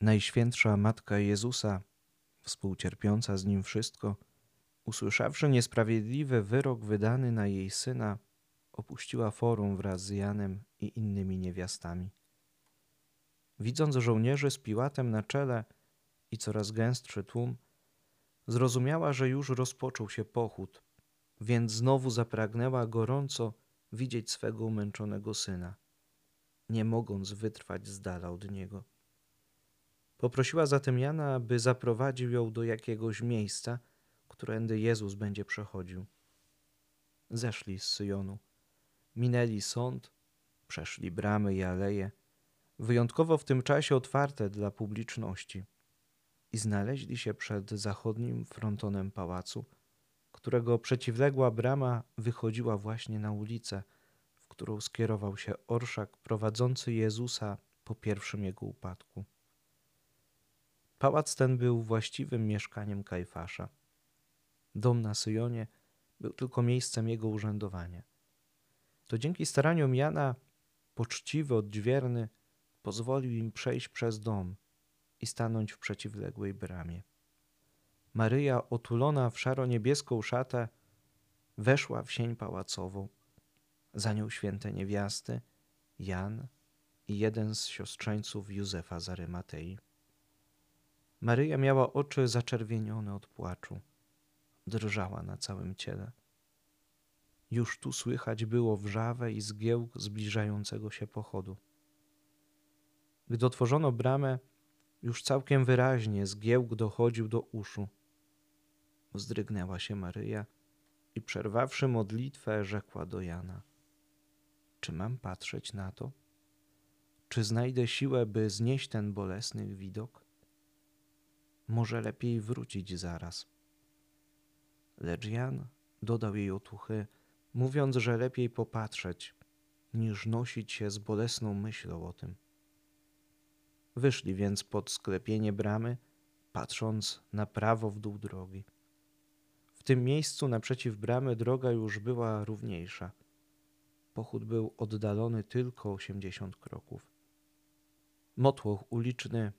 Najświętsza Matka Jezusa, współcierpiąca z Nim wszystko, usłyszawszy niesprawiedliwy wyrok wydany na jej syna, opuściła forum wraz z Janem i innymi niewiastami. Widząc żołnierzy z Piłatem na czele i coraz gęstszy tłum, zrozumiała, że już rozpoczął się pochód, więc znowu zapragnęła gorąco widzieć swego umęczonego syna, nie mogąc wytrwać z dala od niego. Poprosiła zatem Jana, aby zaprowadził ją do jakiegoś miejsca, którędy Jezus będzie przechodził. Zeszli z Syjonu, minęli sąd, przeszli bramy i aleje, wyjątkowo w tym czasie otwarte dla publiczności, i znaleźli się przed zachodnim frontonem pałacu, którego przeciwległa brama wychodziła właśnie na ulicę, w którą skierował się orszak prowadzący Jezusa po pierwszym jego upadku. Pałac ten był właściwym mieszkaniem Kajfasza. Dom na Syjonie był tylko miejscem jego urzędowania. To dzięki staraniom Jana poczciwy, odźwierny pozwolił im przejść przez dom i stanąć w przeciwległej bramie. Maryja, otulona w szaro-niebieską szatę, weszła w sień pałacową. Za nią święte niewiasty, Jan i jeden z siostrzeńców Józefa z Arymatei. Maryja miała oczy zaczerwienione od płaczu. Drżała na całym ciele. Już tu słychać było wrzawę i zgiełk zbliżającego się pochodu. Gdy otworzono bramę, już całkiem wyraźnie zgiełk dochodził do uszu. Wzdrygnęła się Maryja i przerwawszy modlitwę, rzekła do Jana: Czy mam patrzeć na to? Czy znajdę siłę, by znieść ten bolesny widok? Może lepiej wrócić zaraz. Lecz Jan dodał jej otuchy, mówiąc, że lepiej popatrzeć, niż nosić się z bolesną myślą o tym. Wyszli więc pod sklepienie bramy, patrząc na prawo w dół drogi. W tym miejscu naprzeciw bramy droga już była równiejsza. Pochód był oddalony tylko osiemdziesiąt kroków. Motłoch uliczny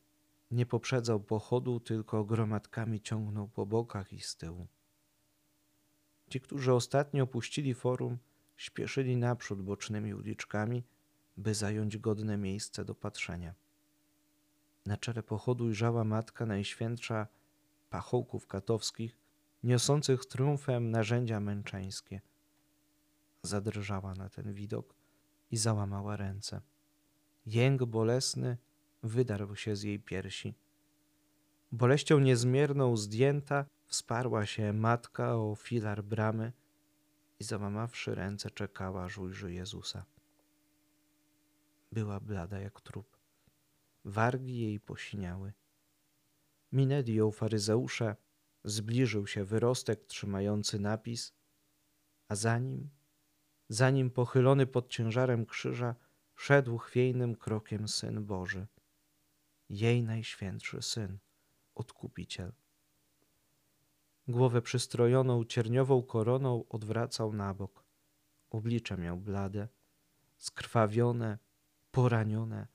nie poprzedzał pochodu, tylko gromadkami ciągnął po bokach i z tyłu. Ci, którzy ostatnio opuścili forum, śpieszyli naprzód bocznymi uliczkami, by zająć godne miejsce do patrzenia. Na czele pochodu ujrzała matka najświętsza pachołków katowskich, niosących triumfem narzędzia męczeńskie. Zadrżała na ten widok i załamała ręce. Jęk bolesny wydarł się z jej piersi. Boleścią niezmierną zdjęta wsparła się matka o filar bramy i załamawszy ręce czekała, aż ujrzy Jezusa. Była blada jak trup wargi jej posiniały. Minęli ją faryzeusze, zbliżył się wyrostek trzymający napis, a za nim, za nim pochylony pod ciężarem krzyża, szedł chwiejnym krokiem Syn Boży, jej najświętszy Syn, Odkupiciel. Głowę przystrojoną cierniową koroną odwracał na bok. Oblicze miał blade, skrwawione, poranione,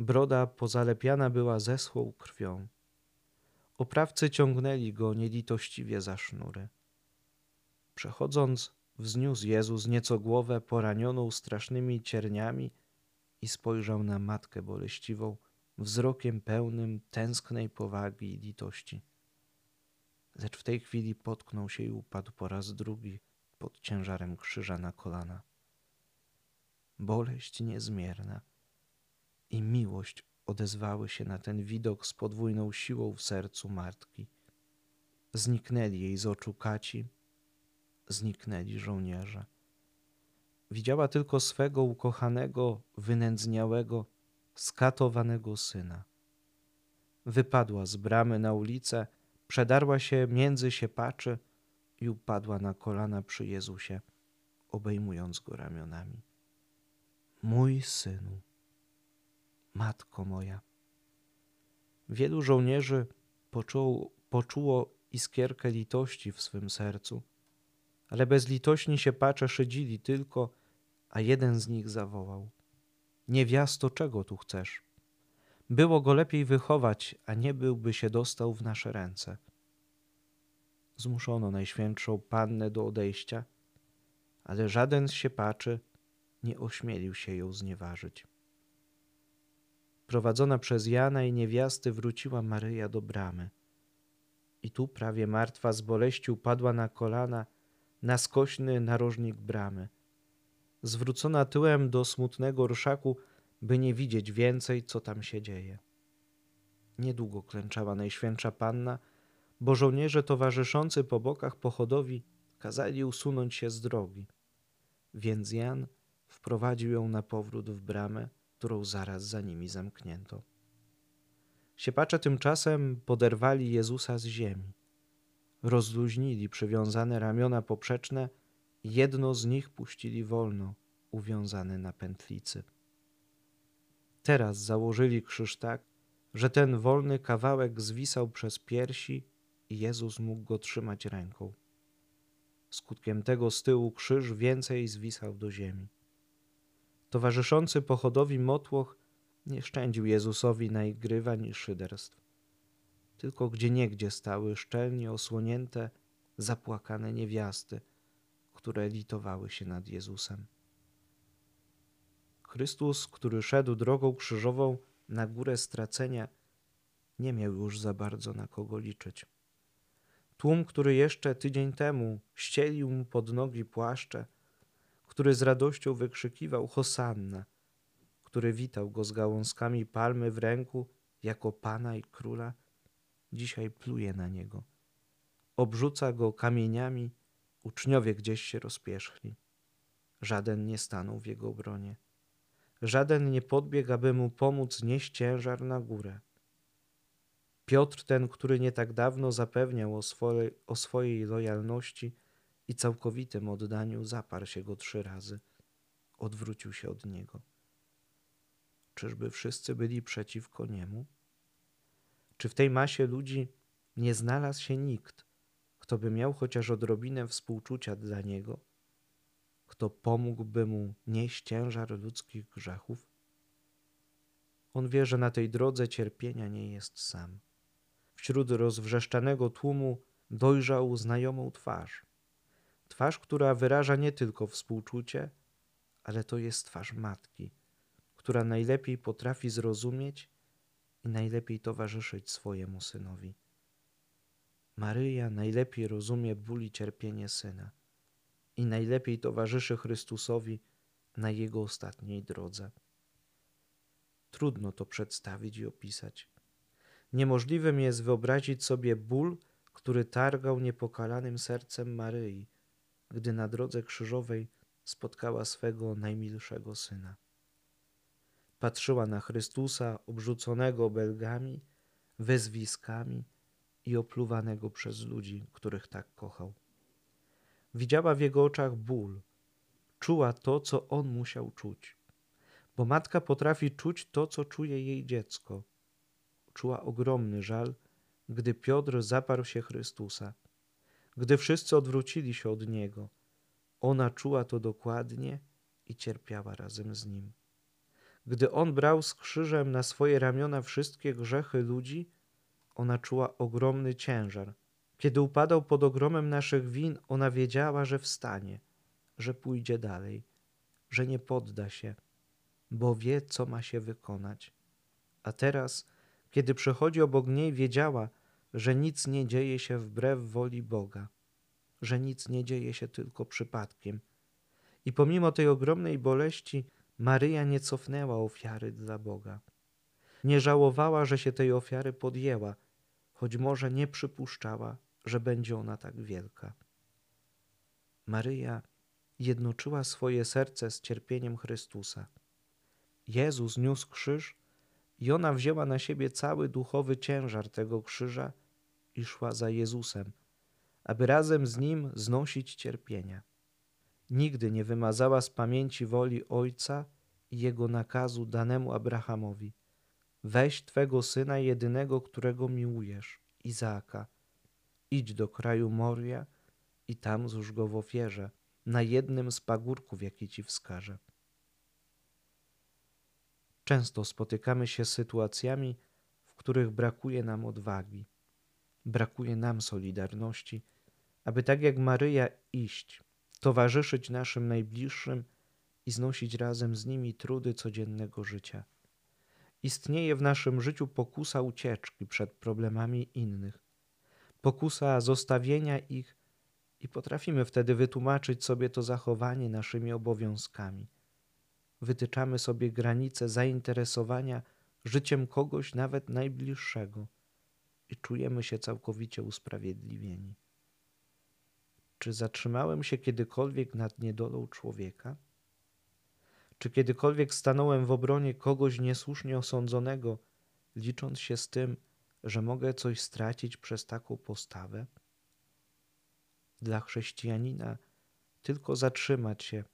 Broda pozalepiana była zeschłą krwią. Oprawcy ciągnęli go nielitościwie za sznury. Przechodząc, wzniósł Jezus nieco głowę poranioną strasznymi cierniami i spojrzał na matkę boleściwą wzrokiem pełnym tęsknej powagi i litości. Lecz w tej chwili potknął się i upadł po raz drugi pod ciężarem krzyża na kolana. Boleść niezmierna i miłość odezwały się na ten widok z podwójną siłą w sercu matki. Zniknęli jej z oczu kaci, zniknęli żołnierze. Widziała tylko swego ukochanego, wynędzniałego, skatowanego syna. Wypadła z bramy na ulicę, przedarła się między siepaczy i upadła na kolana przy Jezusie, obejmując go ramionami. Mój synu Matko moja. Wielu żołnierzy poczuło, poczuło iskierkę litości w swym sercu, ale bezlitośni się pacze szydzili tylko, a jeden z nich zawołał: Niewiasto, czego tu chcesz? Było go lepiej wychować, a nie byłby się dostał w nasze ręce. Zmuszono Najświętszą Pannę do odejścia, ale żaden z siepaczy nie ośmielił się ją znieważyć. Prowadzona przez Jana i niewiasty wróciła Maryja do bramy. I tu prawie martwa z boleści upadła na kolana na skośny narożnik bramy. Zwrócona tyłem do smutnego orszaku, by nie widzieć więcej, co tam się dzieje. Niedługo klęczała Najświętsza Panna, bo żołnierze towarzyszący po bokach pochodowi kazali usunąć się z drogi. Więc Jan wprowadził ją na powrót w bramę, którą zaraz za nimi zamknięto. Siepacze tymczasem poderwali Jezusa z ziemi. Rozluźnili przywiązane ramiona poprzeczne jedno z nich puścili wolno, uwiązane na pętlicy. Teraz założyli krzyż tak, że ten wolny kawałek zwisał przez piersi i Jezus mógł go trzymać ręką. Skutkiem tego z tyłu krzyż więcej zwisał do ziemi. Towarzyszący pochodowi motłoch nie szczędził Jezusowi na igrywań i szyderstw. Tylko gdzieniegdzie stały szczelnie osłonięte, zapłakane niewiasty, które litowały się nad Jezusem. Chrystus, który szedł drogą krzyżową na górę stracenia, nie miał już za bardzo na kogo liczyć. Tłum, który jeszcze tydzień temu ścielił mu pod nogi płaszcze, który z radością wykrzykiwał Hosanna, który witał go z gałązkami palmy w ręku jako pana i króla, dzisiaj pluje na niego. Obrzuca go kamieniami, uczniowie gdzieś się rozpierzchli. Żaden nie stanął w jego obronie. Żaden nie podbiegł, aby mu pomóc nieść ciężar na górę. Piotr, ten, który nie tak dawno zapewniał o o swojej lojalności i całkowitym oddaniu, zaparł się go trzy razy. Odwrócił się od niego. Czyżby wszyscy byli przeciwko niemu? Czy w tej masie ludzi nie znalazł się nikt, kto by miał chociaż odrobinę współczucia dla niego, kto pomógłby mu nieść ciężar ludzkich grzechów? On wie, że na tej drodze cierpienia nie jest sam. Wśród rozwrzeszczanego tłumu dojrzał znajomą twarz. Twarz, która wyraża nie tylko współczucie, ale to jest twarz matki, która najlepiej potrafi zrozumieć i najlepiej towarzyszyć swojemu synowi. Maryja najlepiej rozumie ból i cierpienie syna i najlepiej towarzyszy Chrystusowi na jego ostatniej drodze. Trudno to przedstawić i opisać. Niemożliwym jest wyobrazić sobie ból, który targał niepokalanym sercem Maryi, gdy na drodze krzyżowej spotkała swego najmilszego syna. Patrzyła na Chrystusa obrzuconego obelgami, wezwiskami i opluwanego przez ludzi, których tak kochał. Widziała w jego oczach ból, czuła to, co on musiał czuć, bo matka potrafi czuć to, co czuje jej dziecko. Czuła ogromny żal, gdy Piotr zaparł się Chrystusa, gdy wszyscy odwrócili się od niego. Ona czuła to dokładnie i cierpiała razem z nim. Gdy on brał z krzyżem na swoje ramiona wszystkie grzechy ludzi, ona czuła ogromny ciężar. Kiedy upadał pod ogromem naszych win, ona wiedziała, że wstanie, że pójdzie dalej, że nie podda się, bo wie, co ma się wykonać. A teraz, kiedy przechodzi obok niej, wiedziała, że nic nie dzieje się wbrew woli Boga, że nic nie dzieje się tylko przypadkiem. I pomimo tej ogromnej boleści, Maryja nie cofnęła ofiary dla Boga. Nie żałowała, że się tej ofiary podjęła, choć może nie przypuszczała, że będzie ona tak wielka. Maryja jednoczyła swoje serce z cierpieniem Chrystusa. Jezus niósł krzyż i ona wzięła na siebie cały duchowy ciężar tego krzyża i szła za Jezusem, aby razem z Nim znosić cierpienia. Nigdy nie wymazała z pamięci woli Ojca i Jego nakazu danemu Abrahamowi. Weź Twego Syna jedynego, którego miłujesz, Izaaka, idź do kraju Moria i tam złóż go w ofierze, na jednym z pagórków, jaki Ci wskażę. Często spotykamy się z sytuacjami, w których brakuje nam odwagi, brakuje nam solidarności, aby tak jak Maryja iść, towarzyszyć naszym najbliższym i znosić razem z nimi trudy codziennego życia. Istnieje w naszym życiu pokusa ucieczki przed problemami innych, pokusa zostawienia ich i potrafimy wtedy wytłumaczyć sobie to zachowanie naszymi obowiązkami. Wytyczamy sobie granice zainteresowania życiem kogoś nawet najbliższego i czujemy się całkowicie usprawiedliwieni. Czy zatrzymałem się kiedykolwiek nad niedolą człowieka? Czy kiedykolwiek stanąłem w obronie kogoś niesłusznie osądzonego, licząc się z tym, że mogę coś stracić przez taką postawę? Dla chrześcijanina tylko zatrzymać się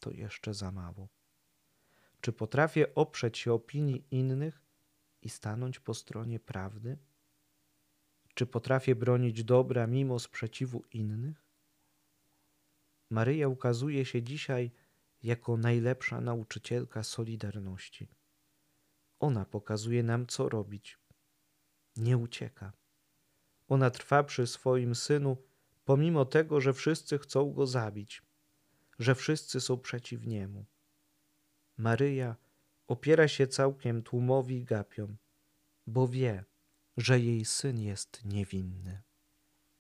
to jeszcze za mało. Czy potrafię oprzeć się opinii innych i stanąć po stronie prawdy? Czy potrafię bronić dobra mimo sprzeciwu innych? Maryja ukazuje się dzisiaj jako najlepsza nauczycielka solidarności. Ona pokazuje nam, co robić. Nie ucieka. Ona trwa przy swoim synu, pomimo tego, że wszyscy chcą go zabić, że wszyscy są przeciw niemu. Maryja opiera się całkiem tłumowi gapiom, bo wie, że jej syn jest niewinny.